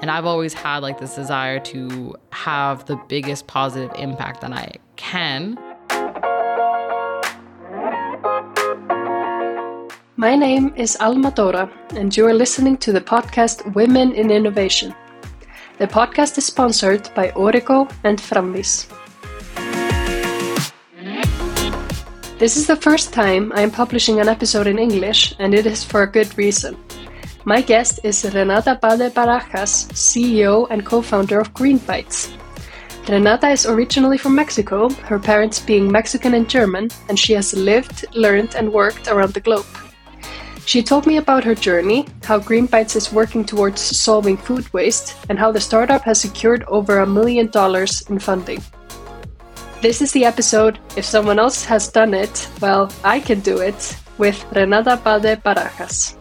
And I've always had like this desire to have the biggest positive impact that I can. My name is Alma Dora, and you are listening to the podcast Women in Innovation. The podcast is sponsored by Origo and Framvís. This is the first time I am publishing an episode in English, and it is for a good reason. My guest is Renata Bade Barajas, CEO and co founder of GreenBytes. Renata is originally from Mexico, her parents being Mexican and German, and she has lived, learned, and worked around the globe. She told me about her journey, how GreenBytes is working towards solving food waste, and how the startup has secured over a million dollars in funding. This is the episode If Someone Else Has Done It, Well, I Can Do It, with Renata Bade Barajas.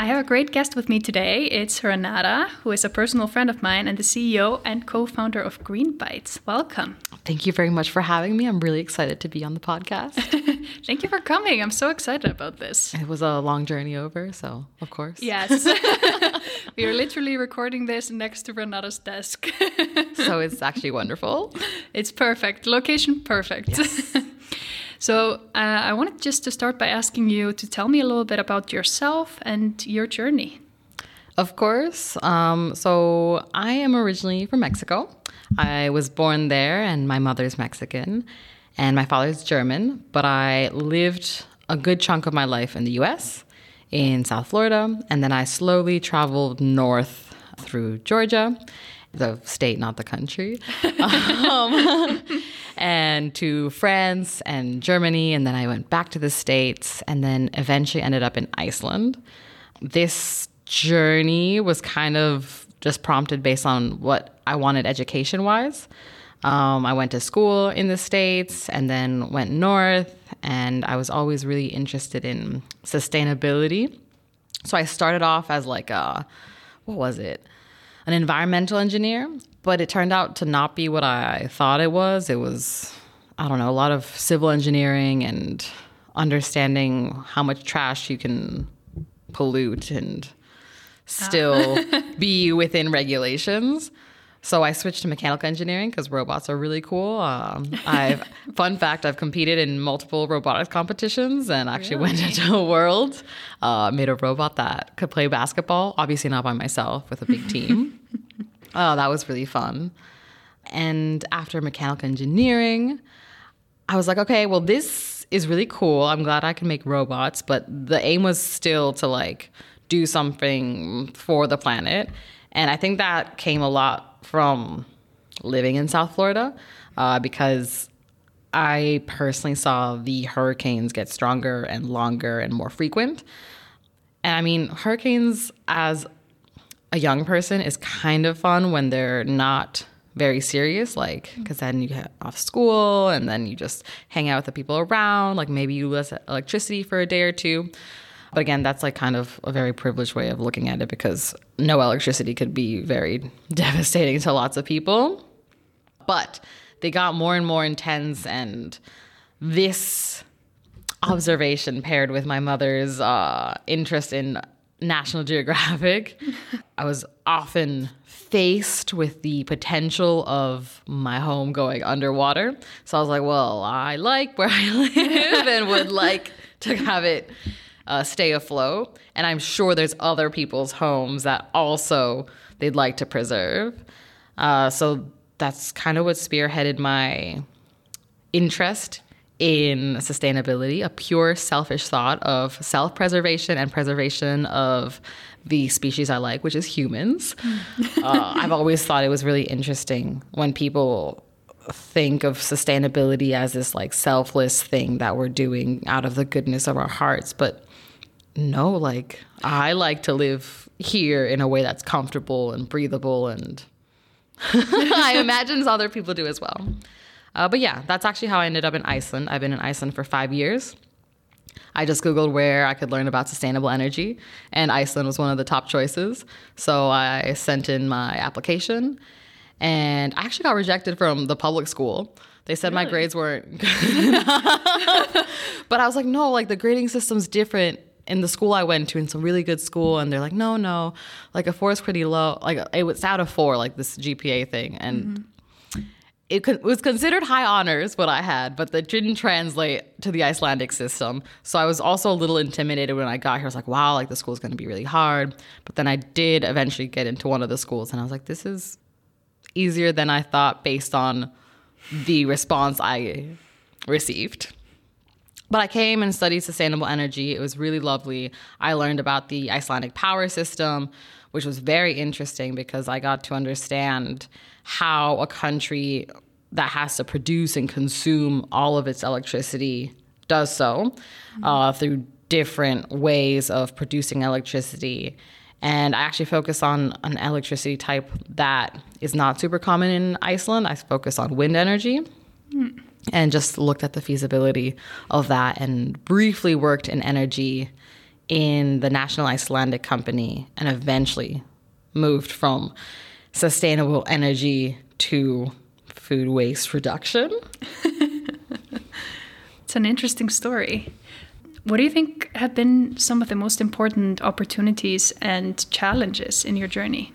I have a great guest with me today. It's Renata, who is a personal friend of mine and the CEO and co founder of GreenBytes. Welcome. Thank you very much for having me. I'm really excited to be on the podcast. Thank you for coming. I'm so excited about this. It was a long journey over, so of course. Yes. we are literally recording this next to Renata's desk. so it's actually wonderful. It's perfect. Location perfect. Yes. So uh, I wanted just to start by asking you to tell me a little bit about yourself and your journey. Of course. Um, so I am originally from Mexico. I was born there, and my mother's Mexican, and my father's German. But I lived a good chunk of my life in the U.S. in South Florida, and then I slowly traveled north through Georgia, the state, not the country. um, and to France and Germany. And then I went back to the States and then eventually ended up in Iceland. This journey was kind of just prompted based on what I wanted education wise. Um, I went to school in the States and then went north, and I was always really interested in sustainability. So I started off as like a, what was it? An environmental engineer but it turned out to not be what I thought it was. It was, I don't know, a lot of civil engineering and understanding how much trash you can pollute and ah. still be within regulations. So I switched to mechanical engineering because robots are really cool. Um, I've fun fact: I've competed in multiple robotics competitions and actually really? went into a world. Uh, made a robot that could play basketball. Obviously not by myself, with a big team. Oh, that was really fun. And after mechanical engineering, I was like, okay, well, this is really cool. I'm glad I can make robots, but the aim was still to like do something for the planet. And I think that came a lot from living in South Florida uh, because I personally saw the hurricanes get stronger and longer and more frequent. And I mean, hurricanes as a young person is kind of fun when they're not very serious, like, because then you get off school and then you just hang out with the people around. Like, maybe you lose electricity for a day or two. But again, that's like kind of a very privileged way of looking at it because no electricity could be very devastating to lots of people. But they got more and more intense, and this observation paired with my mother's uh, interest in National Geographic, I was often faced with the potential of my home going underwater. So I was like, well, I like where I live and would like to have it uh, stay afloat. And I'm sure there's other people's homes that also they'd like to preserve. Uh, so that's kind of what spearheaded my interest in sustainability, a pure selfish thought of self preservation and preservation of the species I like, which is humans. uh, I've always thought it was really interesting when people think of sustainability as this like selfless thing that we're doing out of the goodness of our hearts. But no, like I like to live here in a way that's comfortable and breathable and I imagine other people do as well. Uh, but yeah, that's actually how I ended up in Iceland. I've been in Iceland for five years. I just Googled where I could learn about sustainable energy, and Iceland was one of the top choices. So I sent in my application, and I actually got rejected from the public school. They said really? my grades weren't good but I was like, no, like the grading system's different in the school I went to, in some really good school, and they're like, no, no, like a four is pretty low. Like it was out of four, like this GPA thing, and mm-hmm. it, co- was considered high honors what I had, but that didn't translate to the Icelandic system. So I was also a little intimidated when I got here. I was like, wow, like the school's going to be really hard. But then I did eventually get into one of the schools, and I was like, this is easier than I thought based on the response I received. But I came and studied sustainable energy. It was really lovely. I learned about the Icelandic power system, which was very interesting because I got to understand how a country that has to produce and consume all of its electricity does so uh, through different ways of producing electricity. And I actually focus on an electricity type that is not super common in Iceland. I focus on wind energy and just looked at the feasibility of that and briefly worked in energy in the National Icelandic Company and eventually moved from sustainable energy to food waste reduction. It's an interesting story. What do you think have been some of the most important opportunities and challenges in your journey?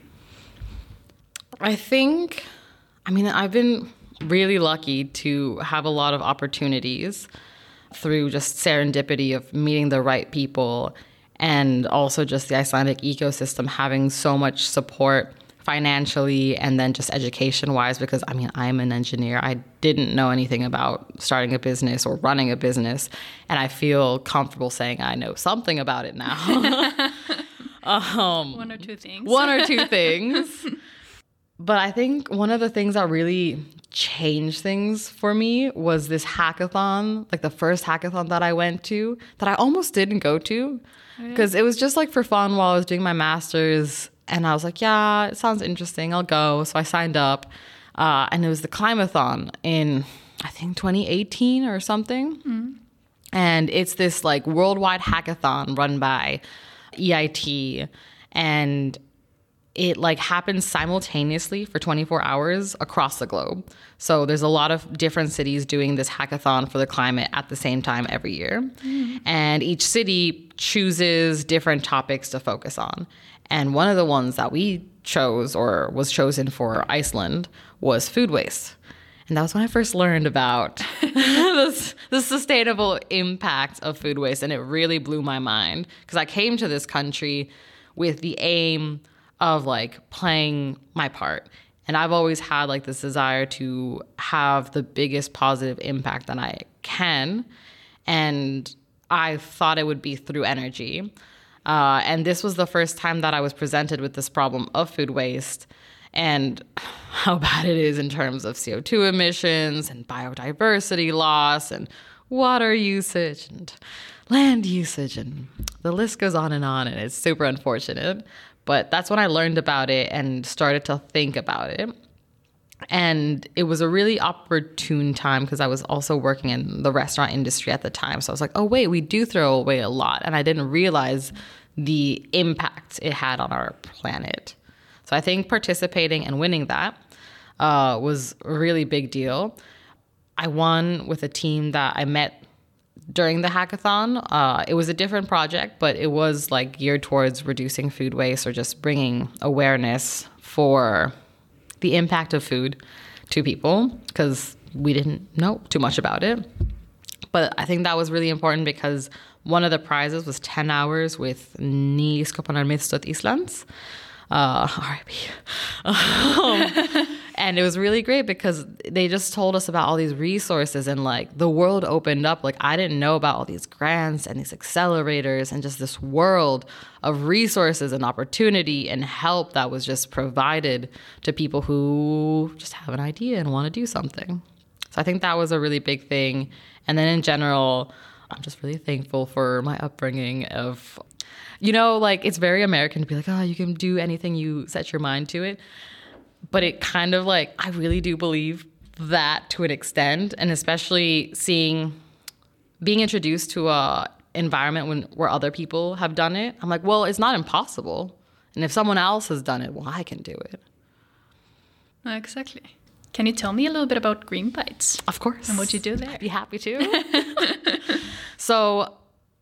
I think, I mean, I've been really lucky to have a lot of opportunities through just serendipity of meeting the right people and also just the Icelandic ecosystem having so much support financially and then just education wise because I mean I'm an engineer I didn't know anything about starting a business or running a business and I feel comfortable saying I know something about it now um, One or two things. one or two things. But I think one of the things that really changed things for me was this hackathon, like the first hackathon that I went to, that I almost didn't go to because it was just like for fun while I was doing my master's. And I was like, yeah, it sounds interesting. I'll go. So I signed up. Uh, and it was the Climathon in, I think, 2018 or something. And it's this like worldwide hackathon run by EIT. And it like happens simultaneously for 24 hours across the globe. So there's a lot of different cities doing this hackathon for the climate at the same time every year. Mm. And each city chooses different topics to focus on. And one of the ones that we chose or was chosen for Iceland was food waste. And that was when I first learned about the, the sustainable impact of food waste. And it really blew my mind because I came to this country with the aim of like playing my part. And I've always had like this desire to have the biggest positive impact that I can. And I thought it would be through energy. Uh, and this was the first time that I was presented with this problem of food waste and how bad it is in terms of CO2 emissions and biodiversity loss and water usage and land usage. And the list goes on and on. And it's super unfortunate. But that's when I learned about it and started to think about it. And it was a really opportune time because I was also working in the restaurant industry at the time. So I was like, oh, wait, we do throw away a lot. And I didn't realize the impact it had on our planet. So I think participating and winning that uh, was a really big deal. I won with a team that I met during the hackathon. Uh, it was a different project, but it was like geared towards reducing food waste or just bringing awareness for the impact of food to people because we didn't know too much about it. But I think that was really important because one of the prizes was 10 hours with Nýsköpunarmiðstöð Íslands. Uh, RIP. Um, and it was really great because they just told us about all these resources and like the world opened up. Like I didn't know about all these grants and these accelerators and just this world of resources and opportunity and help that was just provided to people who just have an idea and want to do something. So I think that was a really big thing. And then in general, I'm just really thankful for my upbringing of you know, like it's very American to be like, oh, you can do anything you set your mind to it. But it kind of like, I really do believe that to an extent. And especially seeing, being introduced to a environment when, where other people have done it, I'm like, well, it's not impossible. And if someone else has done it, well, I can do it. Exactly. Can you tell me a little bit about GreenBytes? Of course. And what you do there? I'd be happy to. so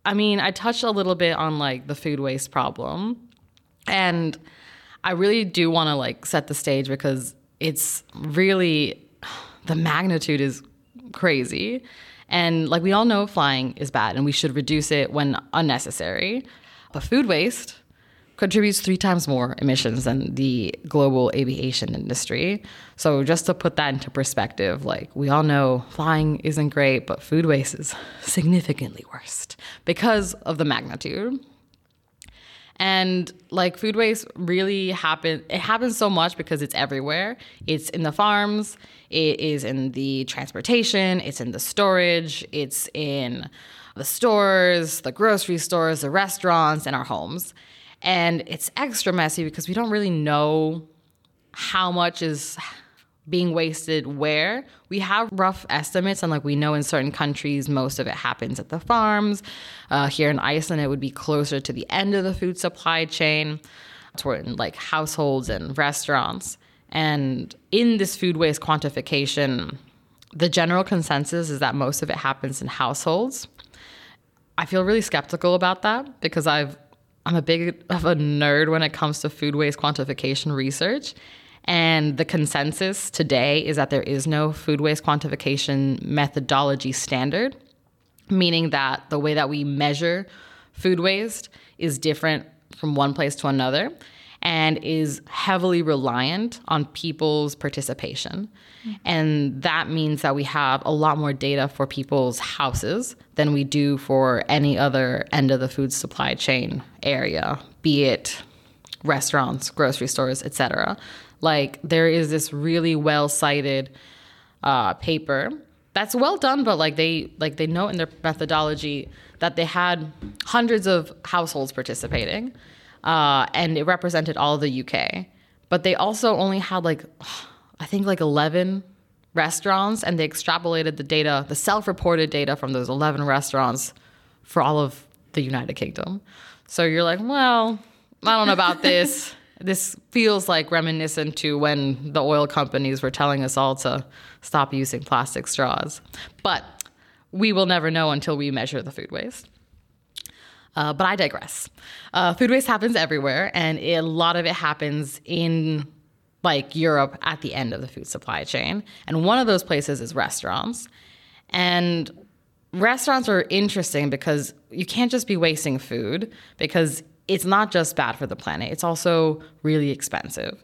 I mean, I touched a little bit on like the food waste problem. And I really do want to like set the stage because it's really the magnitude is crazy. And like we all know flying is bad and we should reduce it when unnecessary. But food waste contributes three times more emissions than the global aviation industry. So just to put that into perspective, like we all know flying isn't great, but food waste is significantly worse because of the magnitude. And like food waste really happen it happens so much because it's everywhere. It's in the farms, it is in the transportation, it's in the storage, it's in the stores, the grocery stores, the restaurants, and our homes. And it's extra messy because we don't really know how much is being wasted where. We have rough estimates, and like we know in certain countries, most of it happens at the farms. Uh, here in Iceland, it would be closer to the end of the food supply chain, toward like households and restaurants. And in this food waste quantification, the general consensus is that most of it happens in households. I feel really skeptical about that because I've I'm a big of a nerd when it comes to food waste quantification research. And the consensus today is that there is no food waste quantification methodology standard, meaning that the way that we measure food waste is different from one place to another and is heavily reliant on people's participation. Mm-hmm. And that means that we have a lot more data for people's houses than we do for any other end of the food supply chain area, be it restaurants, grocery stores, etc. Like there is this really well cited uh, paper that's well done, but like they like they note in their methodology that they had hundreds of households participating uh, and it represented all of the UK. But they also only had like, I think like 11 restaurants, and they extrapolated the data, the self reported data from those 11 restaurants for all of the United Kingdom. So you're like, well, I don't know about this. this feels like reminiscent to when the oil companies were telling us all to stop using plastic straws. But we will never know until we measure the food waste. Uh, but I digress. Uh, food waste happens everywhere, and a lot of it happens in like Europe at the end of the food supply chain. And one of those places is restaurants. And restaurants are interesting because you can't just be wasting food because it's not just bad for the planet, it's also really expensive.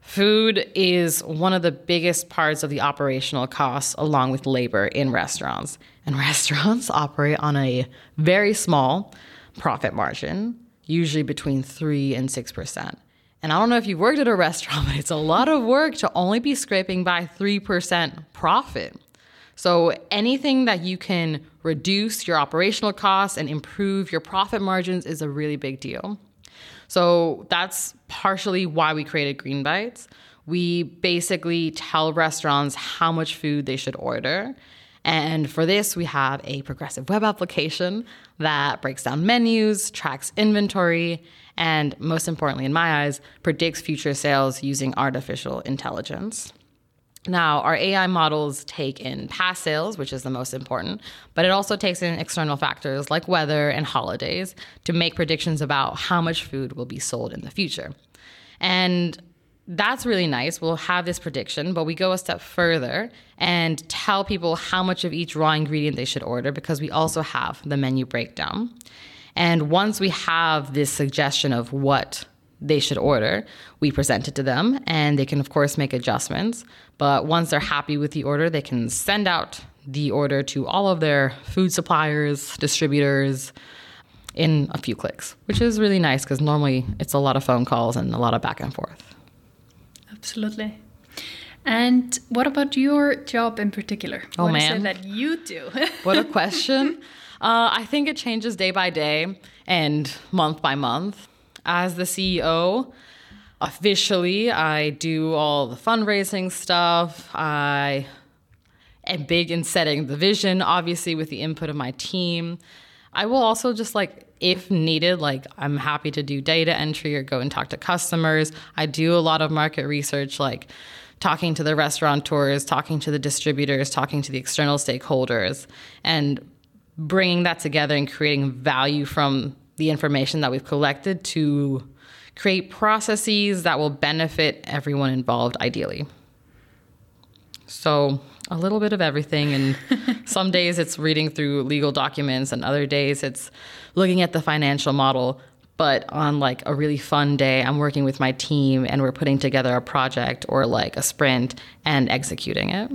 Food is one of the biggest parts of the operational costs, along with labor in restaurants. And restaurants operate on a very small, profit margin, usually between 3 and 6%. And I don't know if you've worked at a restaurant, but it's a lot of work to only be scraping by 3% profit. So anything that you can reduce your operational costs and improve your profit margins is a really big deal. So that's partially why we created GreenBytes. We basically tell restaurants how much food they should order and for this, we have a progressive web application that breaks down menus, tracks inventory, and most importantly, in my eyes, predicts future sales using artificial intelligence. Now, our AI models take in past sales, which is the most important, but it also takes in external factors like weather and holidays to make predictions about how much food will be sold in the future. And that's really nice. We'll have this prediction, but we go a step further and tell people how much of each raw ingredient they should order because we also have the menu breakdown. And once we have this suggestion of what they should order, we present it to them and they can, of course, make adjustments. But once they're happy with the order, they can send out the order to all of their food suppliers, distributors in a few clicks, which is really nice because normally it's a lot of phone calls and a lot of back and forth. Absolutely. And what about your job in particular? Oh what man, that you do? what a question! Uh, I think it changes day by day and month by month. As the CEO, officially, I do all the fundraising stuff. I am big in setting the vision, obviously, with the input of my team. I will also just like if needed, like I'm happy to do data entry or go and talk to customers. I do a lot of market research, like talking to the restaurateurs, talking to the distributors, talking to the external stakeholders. And bringing that together and creating value from the information that we've collected to create processes that will benefit everyone involved ideally. So, a little bit of everything. And some days it's reading through legal documents, and other days it's looking at the financial model. But on like a really fun day, I'm working with my team and we're putting together a project or like a sprint and executing it.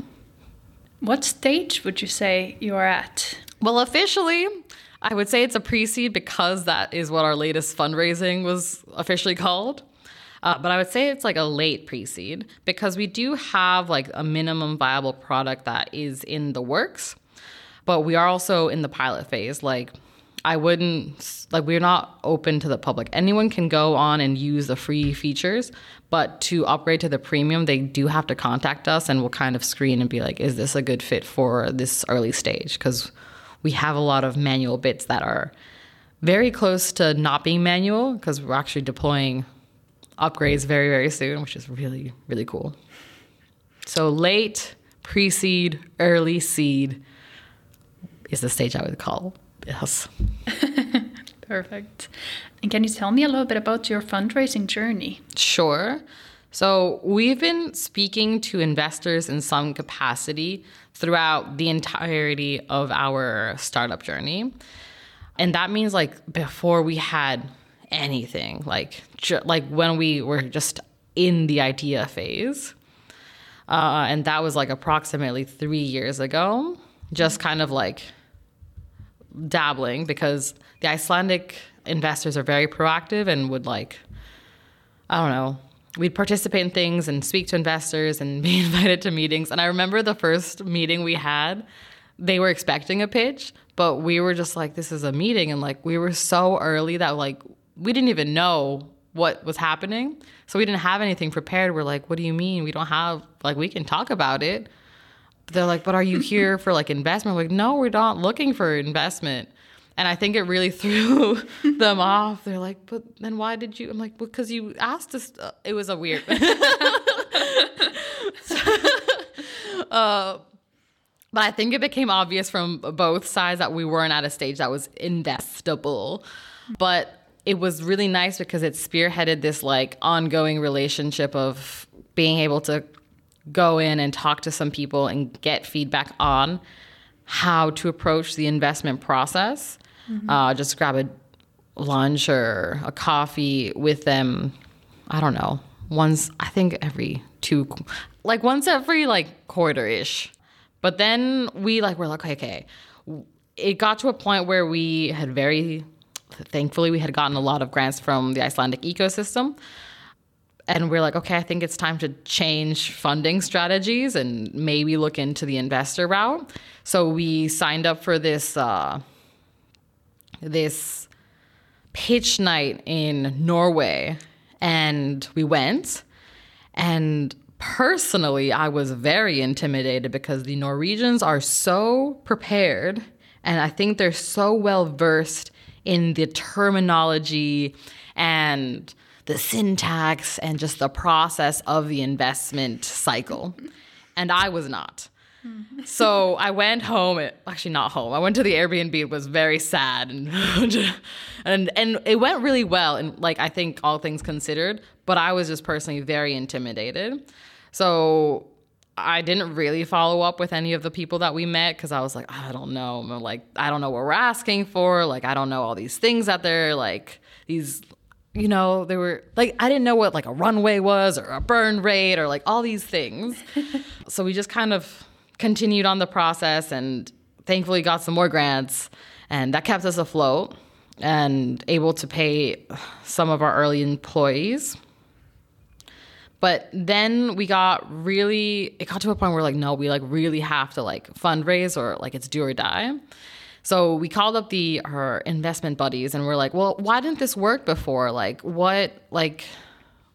What stage would you say you are at? Well, officially, I would say it's a pre seed because that is what our latest fundraising was officially called. Uh, but I would say it's like a late pre seed because we do have like a minimum viable product that is in the works, but we are also in the pilot phase. Like, I wouldn't like we're not open to the public. Anyone can go on and use the free features, but to upgrade to the premium, they do have to contact us and we'll kind of screen and be like, is this a good fit for this early stage? Because we have a lot of manual bits that are very close to not being manual because we're actually deploying upgrades very, very soon, which is really, really cool. So late, pre seed, early seed is the stage I would call. Yes. Perfect. And can you tell me a little bit about your fundraising journey? Sure. So, we've been speaking to investors in some capacity throughout the entirety of our startup journey. And that means like before we had anything, like ju- like when we were just in the idea phase. Uh, and that was like approximately three years ago, just kind of like dabbling because the Icelandic investors are very proactive and would like, I don't know, we'd participate in things and speak to investors and be invited to meetings. And I remember the first meeting we had, they were expecting a pitch, but we were just like, this is a meeting. And like, we were so early that like, we didn't even know what was happening. So we didn't have anything prepared. We're like, what do you mean? We don't have, like, we can talk about it. But they're like, but are you here for like investment? Like, no, we're not looking for investment. And I think it really threw them off. They're like, but then why did you? I'm like, because you asked us. Uh, it was a weird. uh, but I think it became obvious from both sides that we weren't at a stage that was investable. But it was really nice because it spearheaded this like ongoing relationship of being able to go in and talk to some people and get feedback on how to approach the investment process. Mm-hmm. Uh, just grab a lunch or a coffee with them. I don't know. Once, I think every two, like once every like quarter ish. But then we like, we're like, okay, okay. It got to a point where we had very, thankfully, we had gotten a lot of grants from the Icelandic ecosystem and we're like, okay, I think it's time to change funding strategies and maybe look into the investor route. So we signed up for this uh, this pitch night in Norway, and we went. And personally, I was very intimidated because the Norwegians are so prepared, and I think they're so well versed in the terminology and the syntax and just the process of the investment cycle. And I was not. so I went home, actually not home. I went to the Airbnb. It was very sad and and and it went really well and like I think all things considered, but I was just personally very intimidated. So I didn't really follow up with any of the people that we met because I was like, I don't know. I'm like, I don't know what we're asking for. Like, I don't know all these things that they're like these you know, they were like, I didn't know what like a runway was or a burn rate or like all these things. so we just kind of continued on the process and thankfully got some more grants and that kept us afloat and able to pay some of our early employees. But then we got really, it got to a point where like, no, we like really have to like fundraise or like it's do or die. So we called up the our investment buddies and we're like, well, why didn't this work before? Like, what, like,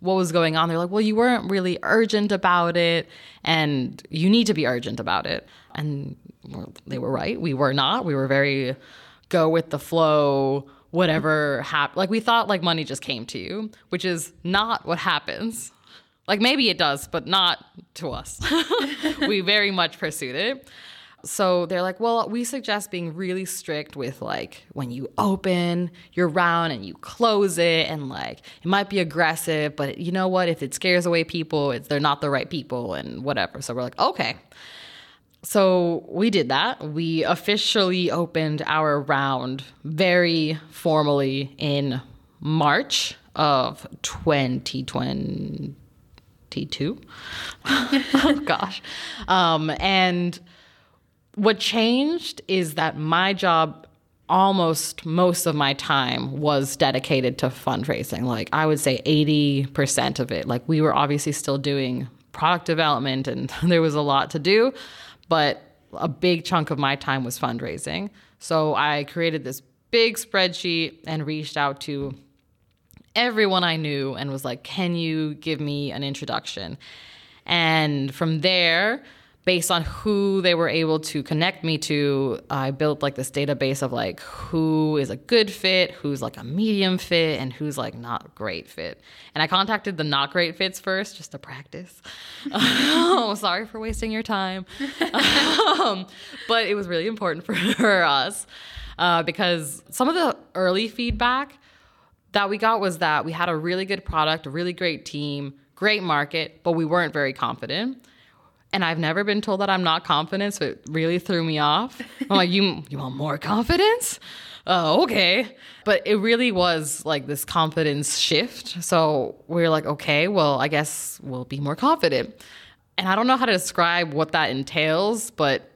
what was going on? They're like, well, you weren't really urgent about it, and you need to be urgent about it. And they were right. We were not. We were very go with the flow. Whatever happened, like we thought, like money just came to you, which is not what happens. Like maybe it does, but not to us. we very much pursued it. So they're like, well, we suggest being really strict with like when you open your round and you close it, and like it might be aggressive, but you know what? If it scares away people, they're not the right people and whatever. So we're like, okay. So we did that. We officially opened our round very formally in March of 2022. oh gosh. Um, and what changed is that my job almost most of my time was dedicated to fundraising. Like I would say 80% of it. Like we were obviously still doing product development and there was a lot to do, but a big chunk of my time was fundraising. So I created this big spreadsheet and reached out to everyone I knew and was like, "Can you give me an introduction?" And from there, based on who they were able to connect me to, I built like this database of like who is a good fit, who's like a medium fit, and who's like not great fit. And I contacted the not great fits first just to practice. oh, sorry for wasting your time. um, but it was really important for, for us uh, because some of the early feedback that we got was that we had a really good product, a really great team, great market, but we weren't very confident and I've never been told that I'm not confident, so it really threw me off. I'm like, you you want more confidence? Oh, okay. But it really was like this confidence shift. So we are like, okay, well, I guess we'll be more confident. And I don't know how to describe what that entails, but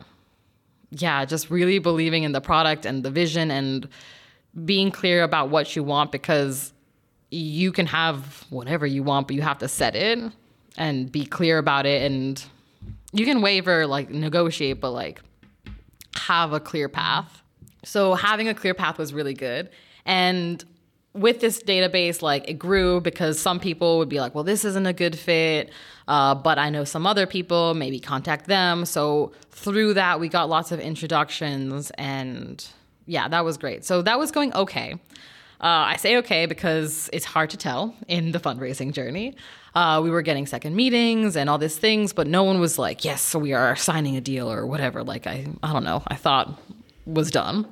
yeah, just really believing in the product and the vision and being clear about what you want because you can have whatever you want, but you have to set it and be clear about it and you can waver, like negotiate, but like have a clear path. So having a clear path was really good. And with this database, like it grew because some people would be like, well, this isn't a good fit, uh, but I know some other people, maybe contact them. So through that, we got lots of introductions, and yeah, that was great. So that was going okay. Uh, I say okay because it's hard to tell in the fundraising journey. Uh, we were getting second meetings and all these things, but no one was like, yes, so we are signing a deal or whatever. Like, I, I don't know, I thought was done.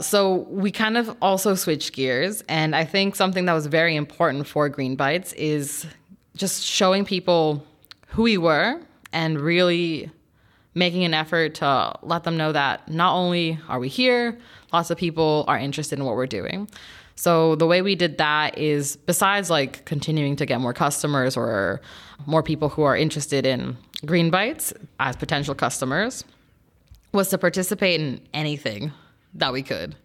So we kind of also switched gears. And I think something that was very important for GreenBytes is just showing people who we were and really making an effort to let them know that not only are we here, lots of people are interested in what we're doing. So the way we did that is besides like continuing to get more customers or more people who are interested in GreenBytes as potential customers was to participate in anything that we could.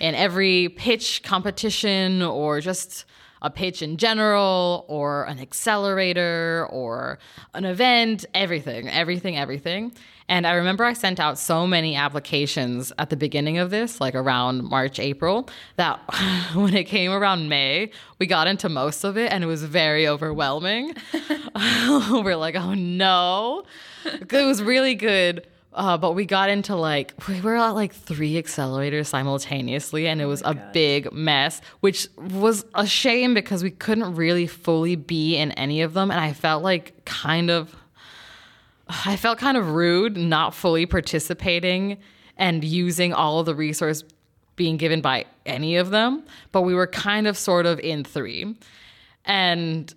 In every pitch competition or just a pitch in general or an accelerator or an event, everything, everything, everything. And I remember I sent out so many applications at the beginning of this, like around March, April, that when it came around May, we got into most of it and it was very overwhelming. We're like, oh no. It was really good. Uh, but we got into like we were at like three accelerators simultaneously and it was oh a God. big mess which was a shame because we couldn't really fully be in any of them and i felt like kind of I felt kind of rude not fully participating and using all of the resource being given by any of them, but we were kind of sort of in three. And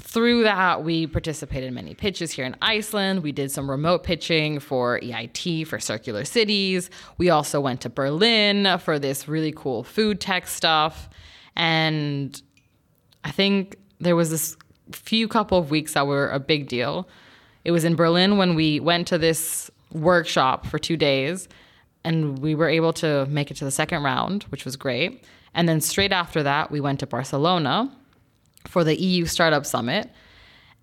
through that, we participated in many pitches here in Iceland. We did some remote pitching for EIT for circular cities. We also went to Berlin for this really cool food tech stuff. And I think there was this few couple of weeks that were a big deal it was in Berlin when we went to this workshop for two days and we were able to make it to the second round, which was great. And then straight after that, we went to Barcelona for the EU Startup Summit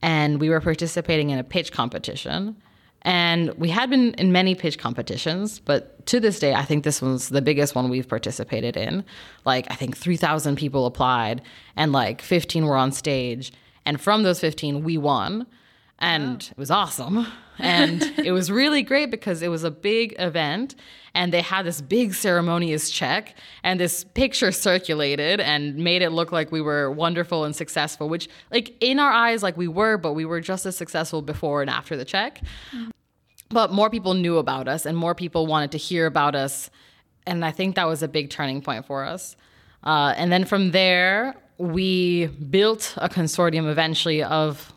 and we were participating in a pitch competition. And we had been in many pitch competitions, but to this day, I think this was the biggest one we've participated in. Like, I think 3,000 people applied and like 15 were on stage. And from those 15, we won and it was awesome. And it was really great because it was a big event and they had this big ceremonious check and this picture circulated and made it look like we were wonderful and successful, which like in our eyes like we were, but we were just as successful before and after the check. Mm-hmm. but more people knew about us and more people wanted to hear about us. And I think that was a big turning point for us. Uh, and then from there, we built a consortium eventually of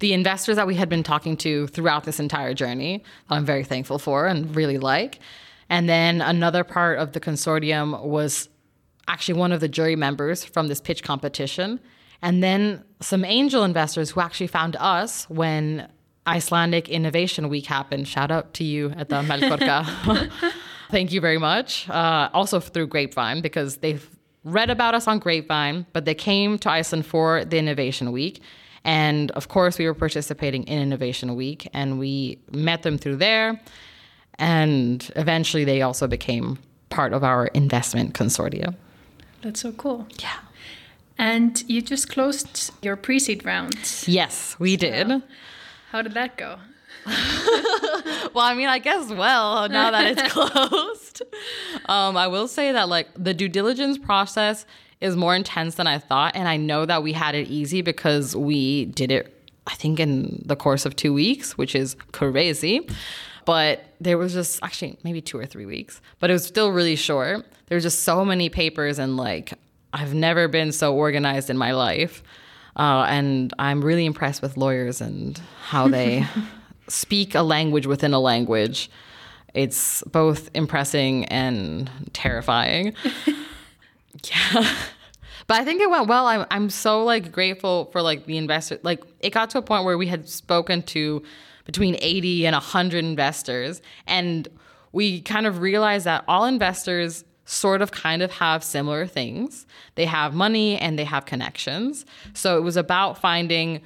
the investors that we had been talking to throughout this entire journey that I'm very thankful for and really like. And then another part of the consortium was actually one of the jury members from this pitch competition. And then some angel investors who actually found us when Icelandic Innovation Week happened. Shout out to you at the Melkorka. Thank you very much. Uh, also through Grapevine because they've read about us on Grapevine, but they came to Iceland for the Innovation Week. And of course, we were participating in Innovation Week and we met them through there. And eventually, they also became part of our investment consortium. That's so cool. Yeah. And you just closed your pre seed round. Yes, we did. How did that go? well, I mean, I guess well now that it's closed. Um, I will say that like the due diligence process is more intense than I thought, and I know that we had it easy because we did it. I think in the course of two weeks, which is crazy. But there was just actually maybe two or three weeks, but it was still really short. There was just so many papers, and like I've never been so organized in my life. Uh, and I'm really impressed with lawyers and how they speak a language within a language. It's both impressing and terrifying. yeah. But I think it went well. I'm I'm so like grateful for like the investor. Like it got to a point where we had spoken to between 80 and 100 investors and we kind of realized that all investors sort of kind of have similar things. They have money and they have connections. So it was about finding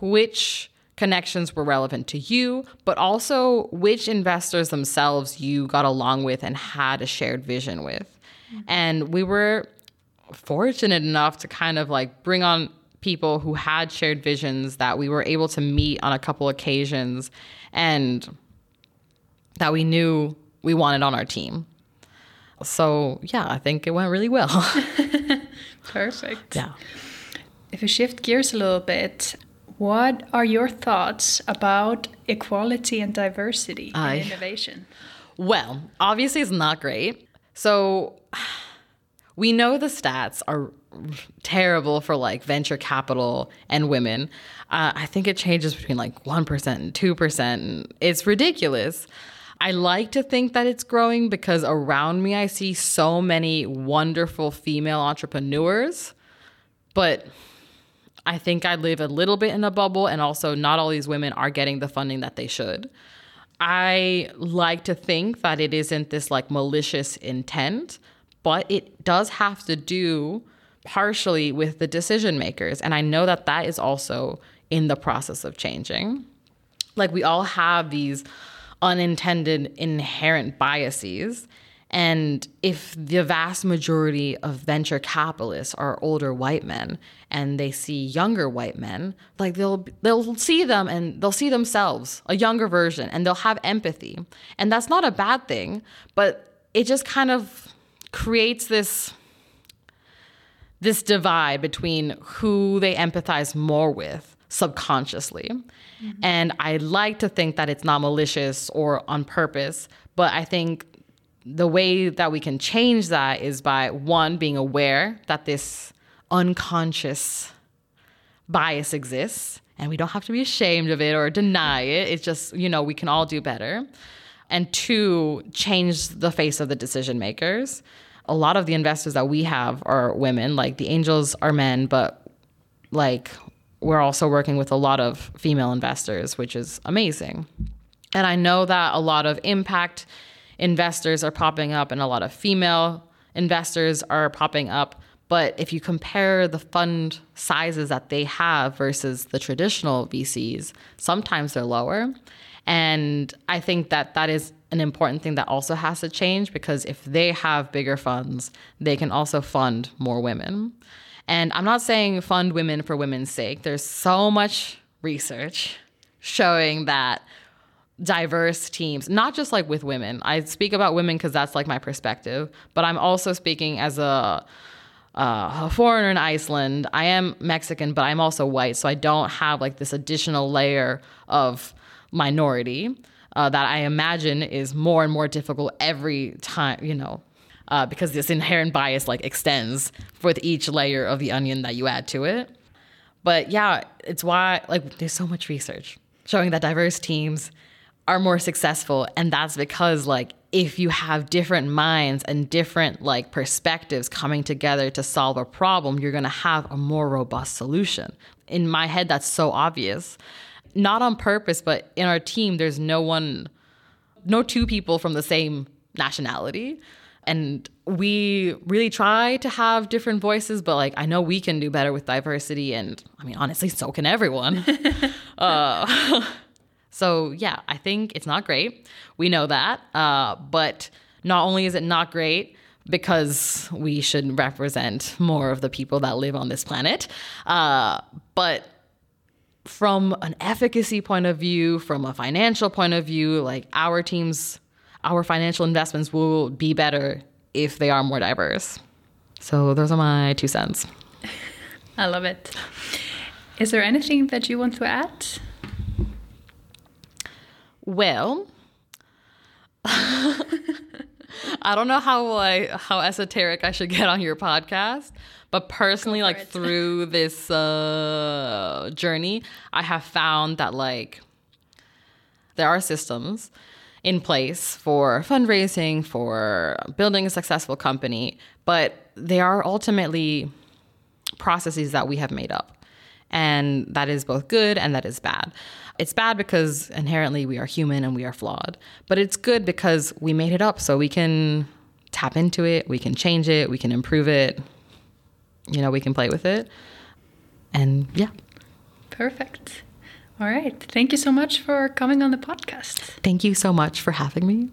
which connections were relevant to you, but also which investors themselves you got along with and had a shared vision with. Mm-hmm. And we were fortunate enough to kind of like bring on people who had shared visions that we were able to meet on a couple occasions and that we knew we wanted on our team. So, yeah, I think it went really well. Perfect. Yeah. If we shift gears a little bit, what are your thoughts about equality and diversity Aye. in innovation? Well, obviously, it's not great. So, we know the stats are terrible for like venture capital and women. Uh, I think it changes between like 1% and 2%. And it's ridiculous. I like to think that it's growing because around me I see so many wonderful female entrepreneurs. But I think I live a little bit in a bubble, and also not all these women are getting the funding that they should. I like to think that it isn't this like malicious intent, but it does have to do partially with the decision makers. And I know that that is also in the process of changing. Like we all have these unintended inherent biases. And if the vast majority of venture capitalists are older white men and they see younger white men, like they'll they'll see them and they'll see themselves, a younger version, and they'll have empathy. And that's not a bad thing, but it just kind of creates this this divide between who they empathize more with subconsciously. Mm-hmm. And I like to think that it's not malicious or on purpose, but I think the way that we can change that is by one being aware that this unconscious bias exists and we don't have to be ashamed of it or deny it. It's just, you know, we can all do better and two, change the face of the decision makers. A lot of the investors that we have are women, like the angels are men, but like we're also working with a lot of female investors, which is amazing. And I know that a lot of impact investors are popping up and a lot of female investors are popping up. But if you compare the fund sizes that they have versus the traditional VCs, sometimes they're lower. And I think that that is an important thing that also has to change because if they have bigger funds, they can also fund more women. And I'm not saying fund women for women's sake. There's so much research showing that diverse teams, not just like with women. I speak about women because that's like my perspective, but I'm also speaking as a, uh, a foreigner in Iceland. I am Mexican, but I'm also white, so I don't have like this additional layer of minority. uh, that I imagine is more and more difficult every time, you know, uh, because this inherent bias like extends with each layer of the onion that you add to it. But yeah, it's why like there's so much research showing that diverse teams are more successful and that's because like if you have different minds and different like perspectives coming together to solve a problem, you're going to have a more robust solution. In my head that's so obvious. Not on purpose, but in our team there's no one no two people from the same nationality. And we really try to have different voices, but like I know we can do better with diversity, and I mean, honestly, so can everyone. uh, so yeah, I think it's not great. We know that, uh, but not only is it not great because we should represent more of the people that live on this planet, uh, but from an efficacy point of view, from a financial point of view, like our teams our financial investments will be better if they are more diverse. So those are my two cents. I love it. Is there anything that you want to add? Well, I don't know how like how esoteric I should get on your podcast, but personally, like through this uh, journey, I have found that like there are systems in place for fundraising, for building a successful company, but they are ultimately processes that we have made up. And that is both good and that is bad. It's bad because inherently we are human and we are flawed, but it's good because we made it up so we can tap into it, we can change it, we can improve it, you know, we can play with it. And yeah. Perfect. All right. Thank you so much for coming on the podcast. Thank you so much for having me.